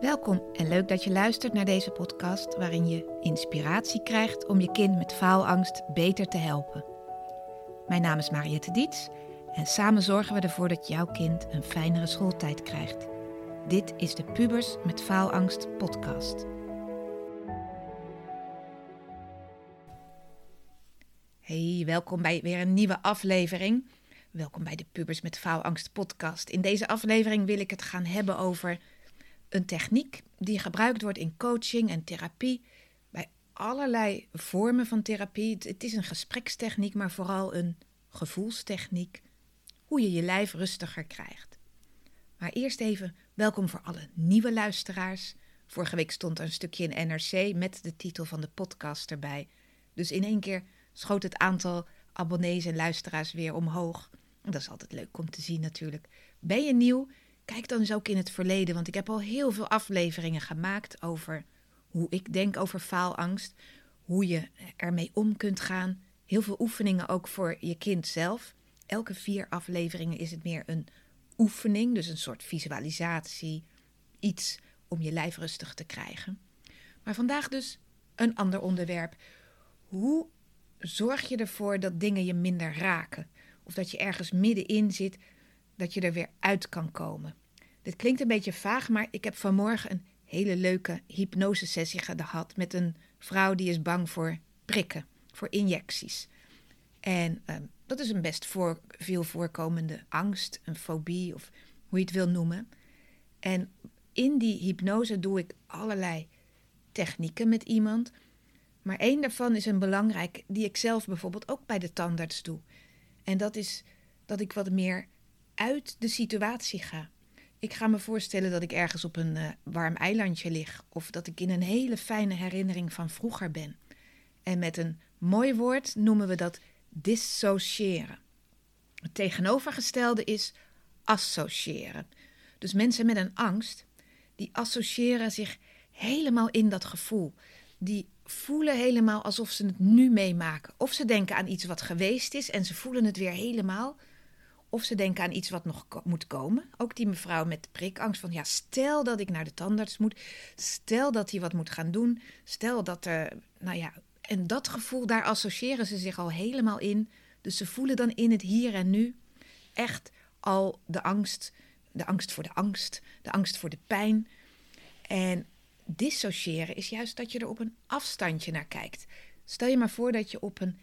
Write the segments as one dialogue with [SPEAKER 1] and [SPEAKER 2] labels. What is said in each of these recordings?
[SPEAKER 1] Welkom en leuk dat je luistert naar deze podcast waarin je inspiratie krijgt om je kind met faalangst beter te helpen. Mijn naam is Mariette Diets en samen zorgen we ervoor dat jouw kind een fijnere schooltijd krijgt. Dit is de Pubers met Faalangst podcast. Hey, welkom bij weer een nieuwe aflevering. Welkom bij de Pubers met Faalangst podcast. In deze aflevering wil ik het gaan hebben over een techniek die gebruikt wordt in coaching en therapie. Bij allerlei vormen van therapie. Het is een gesprekstechniek, maar vooral een gevoelstechniek. Hoe je je lijf rustiger krijgt. Maar eerst even welkom voor alle nieuwe luisteraars. Vorige week stond er een stukje in NRC met de titel van de podcast erbij. Dus in één keer schoot het aantal abonnees en luisteraars weer omhoog. Dat is altijd leuk om te zien natuurlijk. Ben je nieuw? Kijk dan eens ook in het verleden, want ik heb al heel veel afleveringen gemaakt over hoe ik denk over faalangst, hoe je ermee om kunt gaan. Heel veel oefeningen ook voor je kind zelf. Elke vier afleveringen is het meer een oefening, dus een soort visualisatie, iets om je lijf rustig te krijgen. Maar vandaag dus een ander onderwerp. Hoe zorg je ervoor dat dingen je minder raken? Of dat je ergens middenin zit, dat je er weer uit kan komen. Dit klinkt een beetje vaag, maar ik heb vanmorgen een hele leuke hypnosesessie gehad met een vrouw die is bang voor prikken, voor injecties. En uh, dat is een best voor, veel voorkomende angst, een fobie of hoe je het wil noemen. En in die hypnose doe ik allerlei technieken met iemand. Maar één daarvan is een belangrijk, die ik zelf bijvoorbeeld ook bij de tandarts doe. En dat is dat ik wat meer uit de situatie ga. Ik ga me voorstellen dat ik ergens op een uh, warm eilandje lig of dat ik in een hele fijne herinnering van vroeger ben. En met een mooi woord noemen we dat dissociëren. Het tegenovergestelde is associëren. Dus mensen met een angst, die associëren zich helemaal in dat gevoel. Die voelen helemaal alsof ze het nu meemaken. Of ze denken aan iets wat geweest is en ze voelen het weer helemaal. Of ze denken aan iets wat nog moet komen. Ook die mevrouw met prikangst van ja, stel dat ik naar de tandarts moet. Stel dat hij wat moet gaan doen. Stel dat er, nou ja, en dat gevoel, daar associëren ze zich al helemaal in. Dus ze voelen dan in het hier en nu echt al de angst. De angst voor de angst, de angst voor de pijn. En dissociëren is juist dat je er op een afstandje naar kijkt. Stel je maar voor dat je op een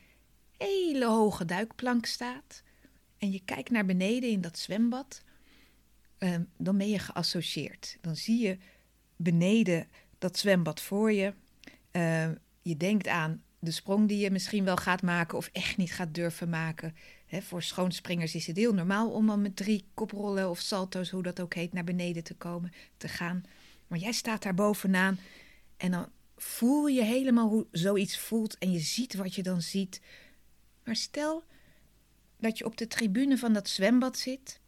[SPEAKER 1] hele hoge duikplank staat en je kijkt naar beneden in dat zwembad, ehm, dan ben je geassocieerd. Dan zie je beneden dat zwembad voor je. Ehm, je denkt aan de sprong die je misschien wel gaat maken of echt niet gaat durven maken. voor schoonspringers is het heel normaal om dan met drie koprollen of salto's, hoe dat ook heet, naar beneden te komen, te gaan. Maar jij staat daar bovenaan en dan voel je helemaal hoe zoiets voelt en je ziet wat je dan ziet. Maar stel dat je op de tribune van dat zwembad zit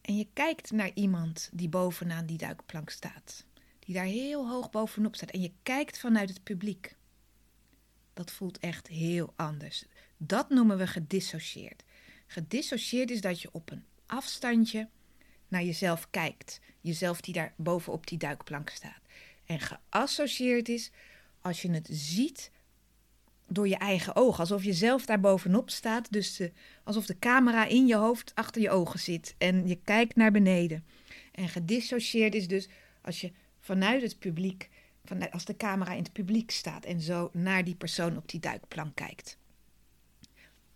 [SPEAKER 1] en je kijkt naar iemand die bovenaan die duikplank staat, die daar heel hoog bovenop staat en je kijkt vanuit het publiek. Dat voelt echt heel anders. Dat noemen we gedissocieerd. Gedissocieerd is dat je op een afstandje naar jezelf kijkt. Jezelf die daar bovenop die duikplank staat. En geassocieerd is als je het ziet door je eigen ogen. Alsof je zelf daar bovenop staat. Dus alsof de camera in je hoofd achter je ogen zit. En je kijkt naar beneden. En gedissocieerd is dus als je vanuit het publiek, vanuit, als de camera in het publiek staat en zo naar die persoon op die duikplank kijkt.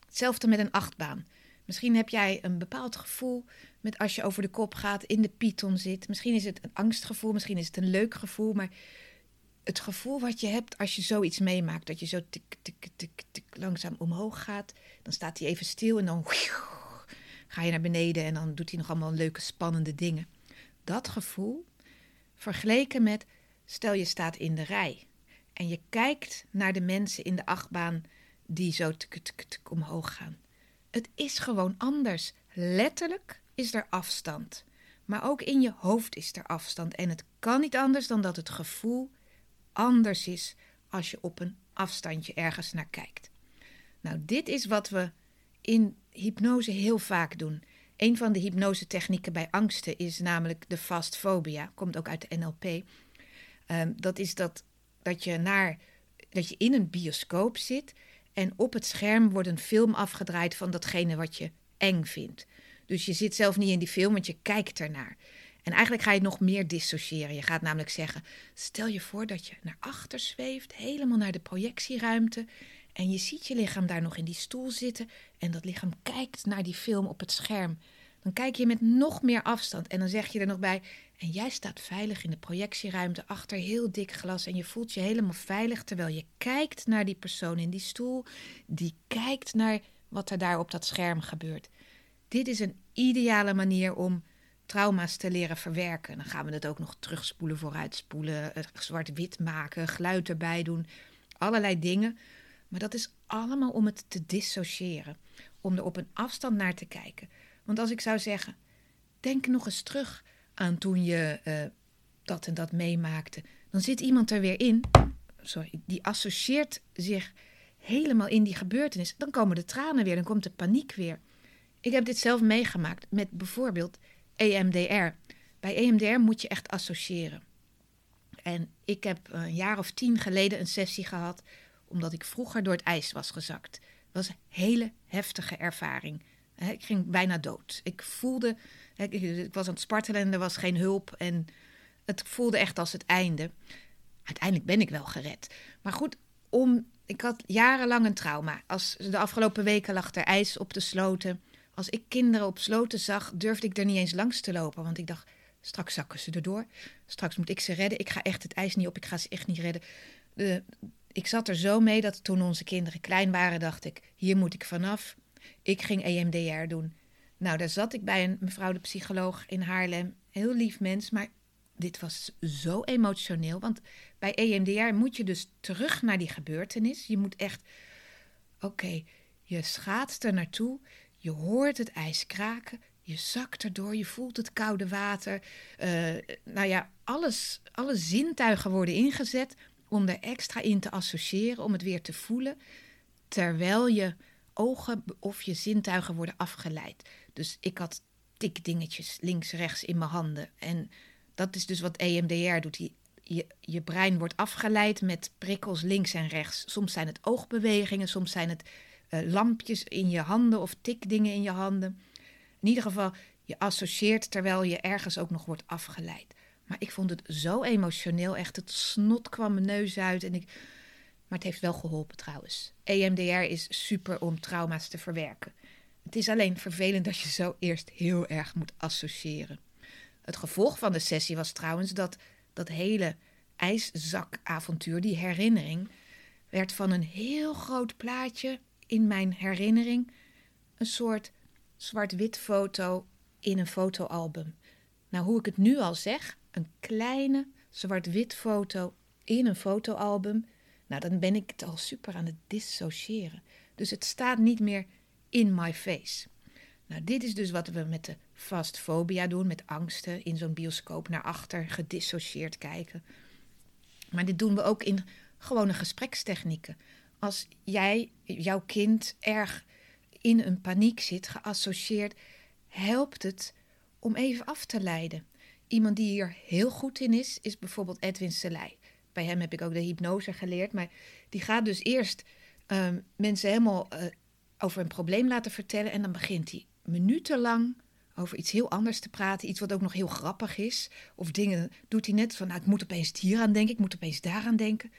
[SPEAKER 1] Hetzelfde met een achtbaan. Misschien heb jij een bepaald gevoel met als je over de kop gaat, in de python zit. Misschien is het een angstgevoel, misschien is het een leuk gevoel, maar het gevoel wat je hebt als je zoiets meemaakt, dat je zo tik, tik, tik, tik langzaam omhoog gaat, dan staat hij even stil en dan ga je naar beneden en dan doet hij nog allemaal leuke spannende dingen. Dat gevoel, vergeleken met, stel je staat in de rij en je kijkt naar de mensen in de achtbaan die zo tik, tik, tik, omhoog gaan. Het is gewoon anders. Letterlijk is er afstand. Maar ook in je hoofd is er afstand. En het kan niet anders dan dat het gevoel anders is als je op een afstandje ergens naar kijkt. Nou, dit is wat we in hypnose heel vaak doen. Een van de hypnosetechnieken bij angsten is namelijk de fastfobia, komt ook uit de NLP. Ehm, dat is dat, dat, je naar, dat je in een bioscoop zit en op het scherm wordt een film afgedraaid van datgene wat je eng vindt. Dus je zit zelf niet in die film, want je kijkt ernaar. En eigenlijk ga je nog meer dissociëren. Je gaat namelijk zeggen: stel je voor dat je naar achter zweeft, helemaal naar de projectieruimte. En je ziet je lichaam daar nog in die stoel zitten. En dat lichaam kijkt naar die film op het scherm. Dan kijk je met nog meer afstand. En dan zeg je er nog bij: en jij staat veilig in de projectieruimte achter heel dik glas. En je voelt je helemaal veilig terwijl je kijkt naar die persoon in die stoel. Die kijkt naar wat er daar op dat scherm gebeurt. Dit is een ideale manier om trauma's te leren verwerken. Dan gaan we het ook nog terugspoelen, vooruitspoelen, zwart-wit maken, geluid erbij doen. Allerlei dingen. Maar dat is allemaal om het te dissociëren. Om er op een afstand naar te kijken. Want als ik zou zeggen, denk nog eens terug aan toen je uh, dat en dat meemaakte. Dan zit iemand er weer in. Sorry, die associeert zich helemaal in die gebeurtenis. Dan komen de tranen weer, dan komt de paniek weer. Ik heb dit zelf meegemaakt met bijvoorbeeld EMDR. Bij EMDR moet je echt associëren. En ik heb een jaar of tien geleden een sessie gehad, omdat ik vroeger door het ijs was gezakt. Dat was een hele heftige ervaring. Ik ging bijna dood. Ik voelde, ik was aan het spartelen en er was geen hulp. En het voelde echt als het einde. Uiteindelijk ben ik wel gered. Maar goed, om, ik had jarenlang een trauma. Als de afgelopen weken lag er ijs op de sloten. Als ik kinderen op sloten zag, durfde ik er niet eens langs te lopen. Want ik dacht, straks zakken ze erdoor. Straks moet ik ze redden. Ik ga echt het ijs niet op. Ik ga ze echt niet redden. De, ik zat er zo mee dat toen onze kinderen klein waren, dacht ik: hier moet ik vanaf. Ik ging EMDR doen. Nou, daar zat ik bij een mevrouw de psycholoog in Haarlem. Heel lief mens, maar dit was zo emotioneel. Want bij EMDR moet je dus terug naar die gebeurtenis. Je moet echt, oké, je schaatst er naartoe. Je hoort het ijs kraken. Je zakt erdoor, je voelt het koude water. Uh, nou ja, alles, alle zintuigen worden ingezet om er extra in te associëren, om het weer te voelen. Terwijl je ogen of je zintuigen worden afgeleid. Dus ik had tikdingetjes links, rechts in mijn handen. En dat is dus wat EMDR doet. Je, je brein wordt afgeleid met prikkels links en rechts. Soms zijn het oogbewegingen, soms zijn het uh, lampjes in je handen of tikdingen in je handen. In ieder geval, je associeert terwijl je ergens ook nog wordt afgeleid. Maar ik vond het zo emotioneel, echt het snot kwam mijn neus uit en ik... Maar het heeft wel geholpen trouwens. EMDR is super om trauma's te verwerken. Het is alleen vervelend dat je zo eerst heel erg moet associëren. Het gevolg van de sessie was trouwens dat dat hele ijszakavontuur, die herinnering, werd van een heel groot plaatje in mijn herinnering een soort zwart-wit foto in een fotoalbum. Nou, hoe ik het nu al zeg, een kleine zwart-wit foto in een fotoalbum, nou dan ben ik het al super aan het dissociëren. Dus het staat niet meer in my face. Nou, dit is dus wat we met de fastfobia doen, met angsten in zo'n bioscoop naar achter gedissocieerd kijken. Maar dit doen we ook in gewone gesprekstechnieken als jij, jouw kind, erg in een paniek zit, geassocieerd, helpt het om even af te leiden. Iemand die hier heel goed in is, is bijvoorbeeld Edwin Selei. Bij hem heb ik ook de hypnose geleerd, maar die gaat dus eerst um, mensen helemaal uh, over een probleem laten vertellen en dan begint hij minutenlang over iets heel anders te praten, iets wat ook nog heel grappig is. Of dingen doet hij net van, nou, ik moet opeens hier aan denken, ik moet opeens daaraan denken.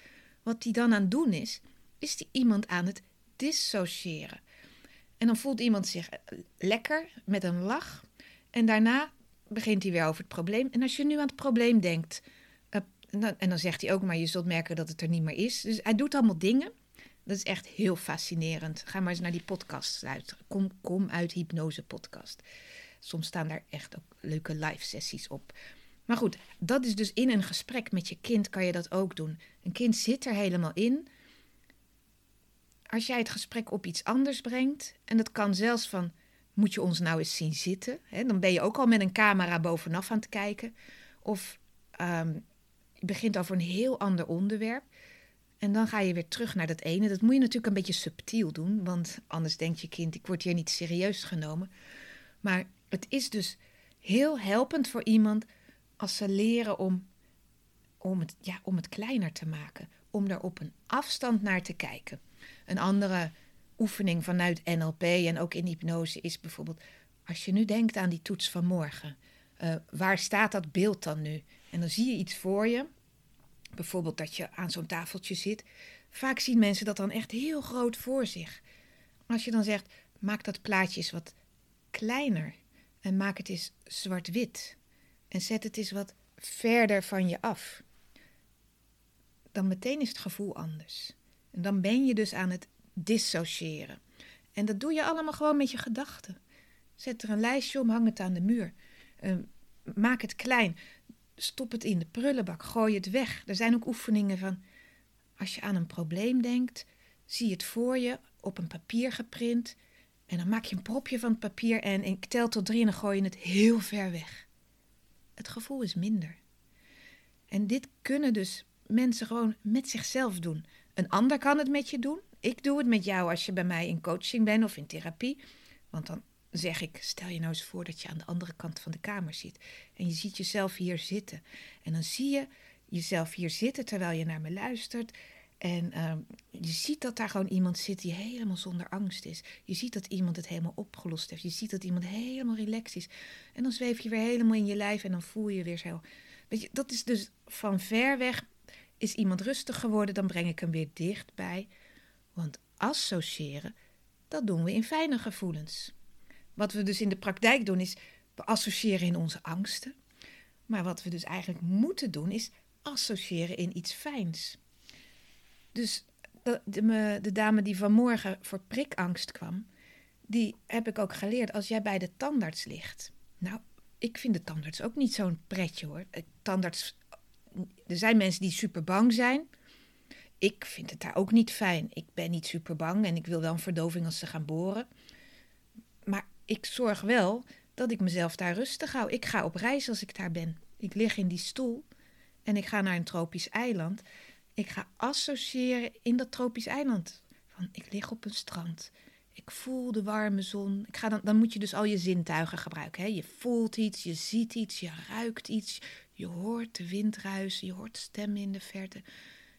[SPEAKER 1] Wat hij dan aan het doen is, is die iemand aan het dissociëren. En dan voelt iemand zich eh, lekker met een lach. En daarna begint hij weer over het probleem. En als je nu aan het probleem denkt. Uh, en dan zegt hij ook, maar je zult merken dat het er niet meer is. Dus hij doet allemaal dingen. Dat is echt heel fascinerend. Ga maar eens naar die podcast luisteren. Kom, kom uit Hypnose Podcast. Soms staan daar echt ook leuke live sessies op. Maar goed, dat is dus in een gesprek met je kind kan je dat ook doen. Een kind zit er helemaal in als jij het gesprek op iets anders brengt, en dat kan zelfs van, moet je ons nou eens zien zitten? Dan ben je ook al met een camera bovenaf aan het kijken. Of um, je begint over een heel ander onderwerp. En dan ga je weer terug naar dat ene. Dat moet je natuurlijk een beetje subtiel doen, want anders denkt je kind, ik word hier niet serieus genomen. Maar het is dus heel helpend voor iemand als ze leren om om het, ja, om het kleiner te maken, om er op een afstand naar te kijken. Een andere oefening vanuit NLP en ook in hypnose is bijvoorbeeld, als je nu denkt aan die toets van morgen, uh, waar staat dat beeld dan nu? En dan zie je iets voor je, bijvoorbeeld dat je aan zo'n tafeltje zit. Vaak zien mensen dat dan echt heel groot voor zich. Als je dan zegt, maak dat plaatje eens wat kleiner en maak het eens zwart-wit en zet het eens wat verder van je af, dan meteen is het gevoel anders. En dan ben je dus aan het dissociëren. En dat doe je allemaal gewoon met je gedachten. Zet er een lijstje om, hang het aan de muur. Uh, maak het klein. Stop het in de prullenbak. Gooi het weg. Er zijn ook oefeningen van. Als je aan een probleem denkt, zie het voor je op een papier geprint. En dan maak je een propje van het papier en ik tel tot drie en dan gooi je het heel ver weg. Het gevoel is minder. En dit kunnen dus mensen gewoon met zichzelf doen. Een ander kan het met je doen. Ik doe het met jou als je bij mij in coaching bent of in therapie. Want dan zeg ik: stel je nou eens voor dat je aan de andere kant van de kamer zit. En je ziet jezelf hier zitten. En dan zie je jezelf hier zitten terwijl je naar me luistert. En uh, je ziet dat daar gewoon iemand zit die helemaal zonder angst is. Je ziet dat iemand het helemaal opgelost heeft. Je ziet dat iemand helemaal relaxed is. En dan zweef je weer helemaal in je lijf en dan voel je weer zo. Weet je, dat is dus van ver weg. Is iemand rustig geworden, dan breng ik hem weer dichtbij. Want associëren, dat doen we in fijne gevoelens. Wat we dus in de praktijk doen, is we associëren in onze angsten. Maar wat we dus eigenlijk moeten doen, is associëren in iets fijns. Dus de, de, de dame die vanmorgen voor prikangst kwam, die heb ik ook geleerd. Als jij bij de tandarts ligt. Nou, ik vind de tandarts ook niet zo'n pretje hoor. Tandarts, er zijn mensen die super bang zijn. Ik vind het daar ook niet fijn. Ik ben niet super bang en ik wil wel een verdoving als ze gaan boren. Maar ik zorg wel dat ik mezelf daar rustig hou. Ik ga op reis als ik daar ben. Ik lig in die stoel en ik ga naar een tropisch eiland. Ik ga associëren in dat tropisch eiland. Van ik lig op een strand. Ik voel de warme zon. Ik ga dan, dan moet je dus al je zintuigen gebruiken. Hè? Je voelt iets, je ziet iets, je ruikt iets. Je hoort de wind ruisen, je hoort stemmen in de verte.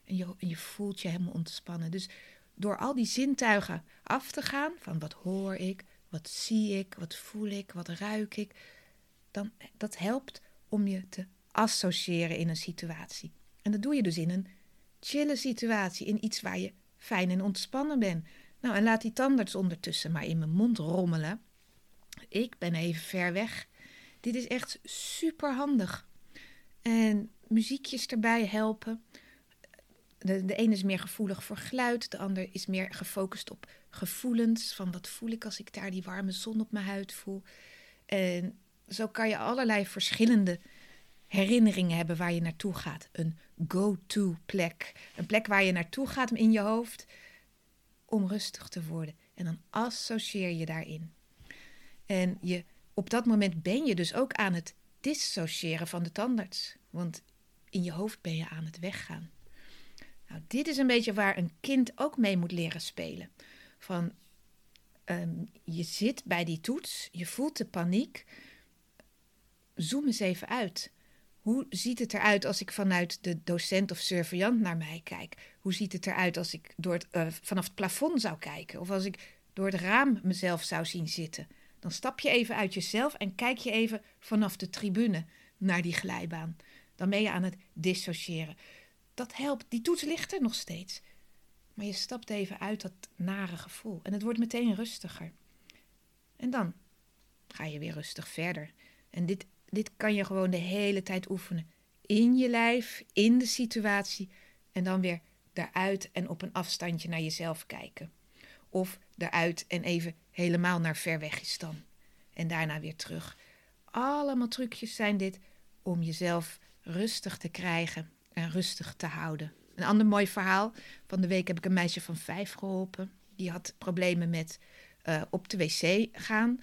[SPEAKER 1] En je, je voelt je helemaal ontspannen. Dus door al die zintuigen af te gaan, van wat hoor ik, wat zie ik, wat voel ik, wat ruik ik, dan dat helpt om je te associëren in een situatie. En dat doe je dus in een chille situatie, in iets waar je fijn en ontspannen bent. Nou, en laat die tandarts ondertussen maar in mijn mond rommelen. Ik ben even ver weg. Dit is echt super handig. En muziekjes erbij helpen. De, de ene is meer gevoelig voor geluid, de ander is meer gefocust op gevoelens. Van wat voel ik als ik daar die warme zon op mijn huid voel. En zo kan je allerlei verschillende herinneringen hebben waar je naartoe gaat. Een go-to plek. Een plek waar je naartoe gaat in je hoofd om rustig te worden. En dan associeer je daarin. En je, op dat moment ben je dus ook aan het dissociëren van de tandarts. Want in je hoofd ben je aan het weggaan. Nou, dit is een beetje waar een kind ook mee moet leren spelen. Van ehm, je zit bij die toets, je voelt de paniek. Zoom eens even uit. Hoe ziet het eruit als ik vanuit de docent of surveillant naar mij kijk? Hoe ziet het eruit als ik door uh, vanaf het plafond zou kijken? Of als ik door het raam mezelf zou zien zitten? Dan stap je even uit jezelf en kijk je even vanaf de tribune naar die glijbaan. Dan ben je aan het dissociëren. Dat helpt. Die toets ligt er nog steeds. Maar je stapt even uit dat nare gevoel en het wordt meteen rustiger. En dan ga je weer rustig verder. En dit dit kan je gewoon de hele tijd oefenen. In je lijf, in de situatie en dan weer daaruit en op een afstandje naar jezelf kijken. Of eruit en even helemaal naar ver weg is dan. En daarna weer terug. Allemaal trucjes zijn dit om jezelf rustig te krijgen en rustig te houden. Een ander mooi verhaal. Van de week heb ik een meisje van vijf geholpen. Die had problemen met uh, op de wc gaan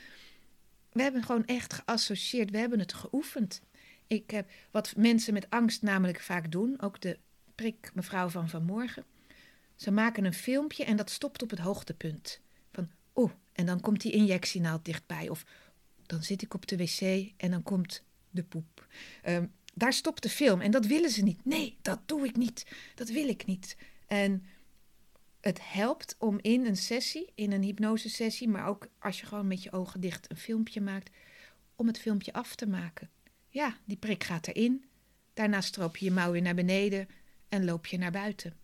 [SPEAKER 1] we hebben gewoon echt geassocieerd, we hebben het geoefend. Ik heb wat mensen met angst namelijk vaak doen, ook de prik mevrouw van vanmorgen. Ze maken een filmpje en dat stopt op het hoogtepunt. Van oeh, en dan komt die injectienaald dichtbij. Of dan zit ik op de wc en dan komt de poep. Um, daar stopt de film en dat willen ze niet. Nee, dat doe ik niet. Dat wil ik niet. En het helpt om in een sessie, in een hypnosesessie, maar ook als je gewoon met je ogen dicht een filmpje maakt, om het filmpje af te maken. Ja, die prik gaat erin. Daarna stroop je je mouw weer naar beneden en loop je naar buiten.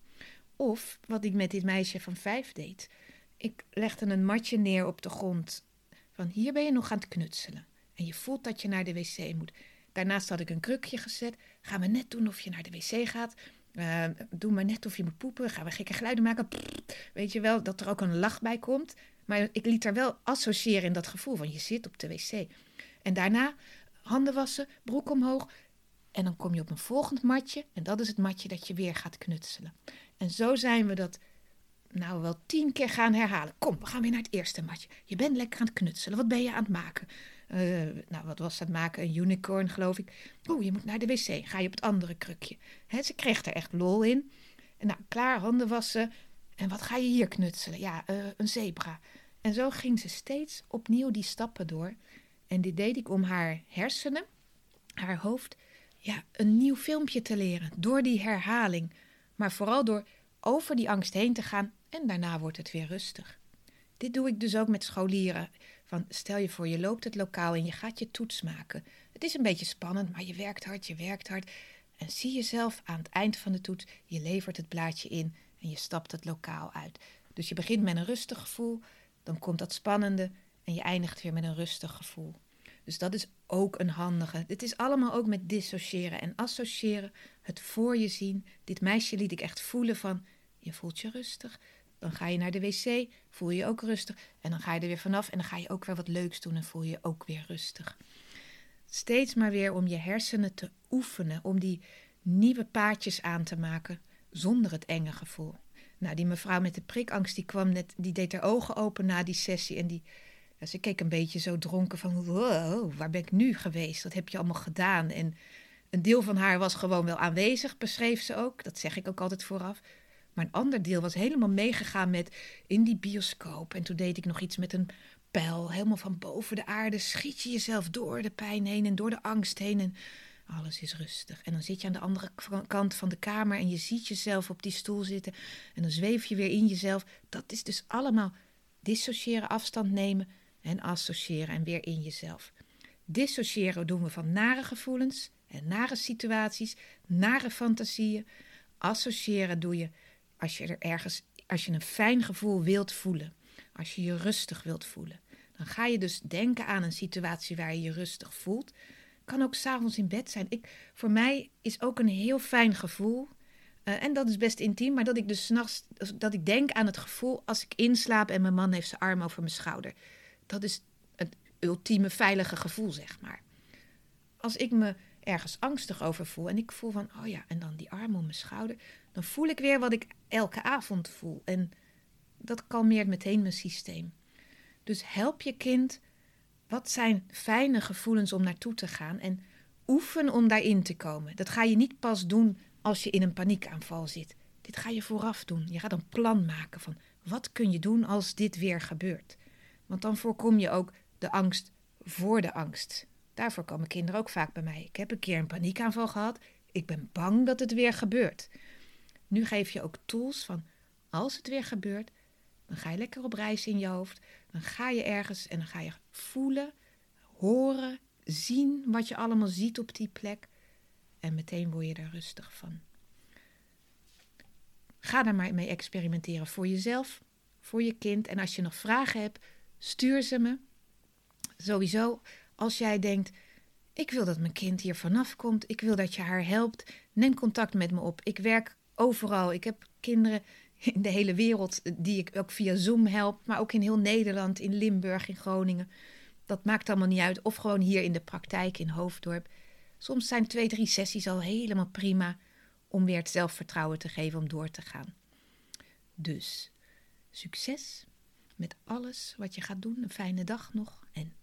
[SPEAKER 1] Of wat ik met dit meisje van vijf deed. Ik legde een matje neer op de grond. Van hier ben je nog aan het knutselen. En je voelt dat je naar de wc moet. Daarnaast had ik een krukje gezet. Ga maar net doen of je naar de wc gaat. Uh, doe maar net of je moet poepen. Gaan we gekke geluiden maken. weet je wel, dat er ook een lach bij komt. Maar ik liet er wel associëren in dat gevoel van je zit op de wc. En daarna handen wassen, broek omhoog. En dan kom je op een volgend matje. En dat is het matje dat je weer gaat knutselen. En zo zijn we dat nou wel tien keer gaan herhalen. Kom, we gaan weer naar het eerste matje. Je bent lekker aan het knutselen. Wat ben je aan het maken? Uh, nou, wat was dat maken? Een unicorn, geloof ik. Oeh, je moet naar de wc. Ga je op het andere krukje. Ze kreeg er echt lol in. En nou, klaar, handen wassen. En wat ga je hier knutselen? Ja, uh, een zebra. En zo ging ze steeds opnieuw die stappen door. En dit deed ik om haar hersenen, haar hoofd, ja, een nieuw filmpje te leren. Door die herhaling. Maar vooral door over die angst heen te gaan en daarna wordt het weer rustig. Dit doe ik dus ook met scholieren. Van stel je voor, je loopt het lokaal en je gaat je toets maken. Het is een beetje spannend, maar je werkt hard, je werkt hard. En zie jezelf aan het eind van de toets, je levert het blaadje in en je stapt het lokaal uit. Dus je begint met een rustig gevoel, dan komt dat spannende en je eindigt weer met een rustig gevoel. Dus dat is ook een handige. Dit is allemaal ook met dissociëren en associëren, het voor je zien. Dit meisje liet ik echt voelen van, je voelt je rustig. Dan ga je naar de wc, voel je je ook rustig. En dan ga je er weer vanaf en dan ga je ook weer wat leuks doen en voel je je ook weer rustig. Steeds maar weer om je hersenen te oefenen, om die nieuwe paadjes aan te maken zonder het enge gevoel. Nou, die mevrouw met de prikangst, die kwam net, die deed haar ogen open na die sessie en die, ze keek een beetje zo dronken van, wow, waar ben ik nu geweest? Wat heb je allemaal gedaan? En een deel van haar was gewoon wel aanwezig, beschreef ze ook. Dat zeg ik ook altijd vooraf. Maar een ander deel was helemaal meegegaan met in die bioscoop. En toen deed ik nog iets met een pijl, helemaal van boven de aarde. Schiet je jezelf door de pijn heen en door de angst heen. En alles is rustig. En dan zit je aan de andere kant van de kamer en je ziet jezelf op die stoel zitten. En dan zweef je weer in jezelf. Dat is dus allemaal dissociëren, afstand nemen en associëren en weer in jezelf. Dissociëren doen we van nare gevoelens en nare situaties, nare fantasieën. Associëren doe je als je er ergens, als je een fijn gevoel wilt voelen, als je je rustig wilt voelen. Dan ga je dus denken aan een situatie waar je je rustig voelt. Kan ook s'avonds in bed zijn. Ik, voor mij is ook een heel fijn gevoel. Uh, en dat is best intiem, maar dat ik dus s'nachts, dat ik denk aan het gevoel als ik inslaap en mijn man heeft zijn arm over mijn schouder. Dat is het ultieme veilige gevoel, zeg maar. Als ik me ergens angstig over voel en ik voel van, oh ja, en dan die arm om mijn schouder, dan voel ik weer wat ik elke avond voel. En dat kalmeert meteen mijn systeem. Dus help je kind, wat zijn fijne gevoelens om naartoe te gaan en oefen om daarin te komen. Dat ga je niet pas doen als je in een paniekaanval zit. Dit ga je vooraf doen. Je gaat een plan maken van wat kun je doen als dit weer gebeurt. Want dan voorkom je ook de angst voor de angst. Daarvoor komen kinderen ook vaak bij mij. Ik heb een keer een paniekaanval gehad. Ik ben bang dat het weer gebeurt. Nu geef je ook tools van als het weer gebeurt, dan ga je lekker op reis in je hoofd. Dan ga je ergens en dan ga je voelen, horen, zien wat je allemaal ziet op die plek. En meteen word je er rustig van. Ga daar maar mee experimenteren voor jezelf, voor je kind. En als je nog vragen hebt, stuur ze me. Sowieso, als jij denkt, ik wil dat mijn kind hier vanaf komt, ik wil dat je haar helpt, neem contact met me op. Ik werk overal. Ik heb kinderen in de hele wereld die ik ook via Zoom help, maar ook in heel Nederland, in Limburg, in Groningen. Dat maakt allemaal niet uit. Of gewoon hier in de praktijk in Hoofddorp. Soms zijn twee, drie sessies al helemaal prima om weer het zelfvertrouwen te geven om door te gaan. Dus succes met alles wat je gaat doen. Een fijne dag nog en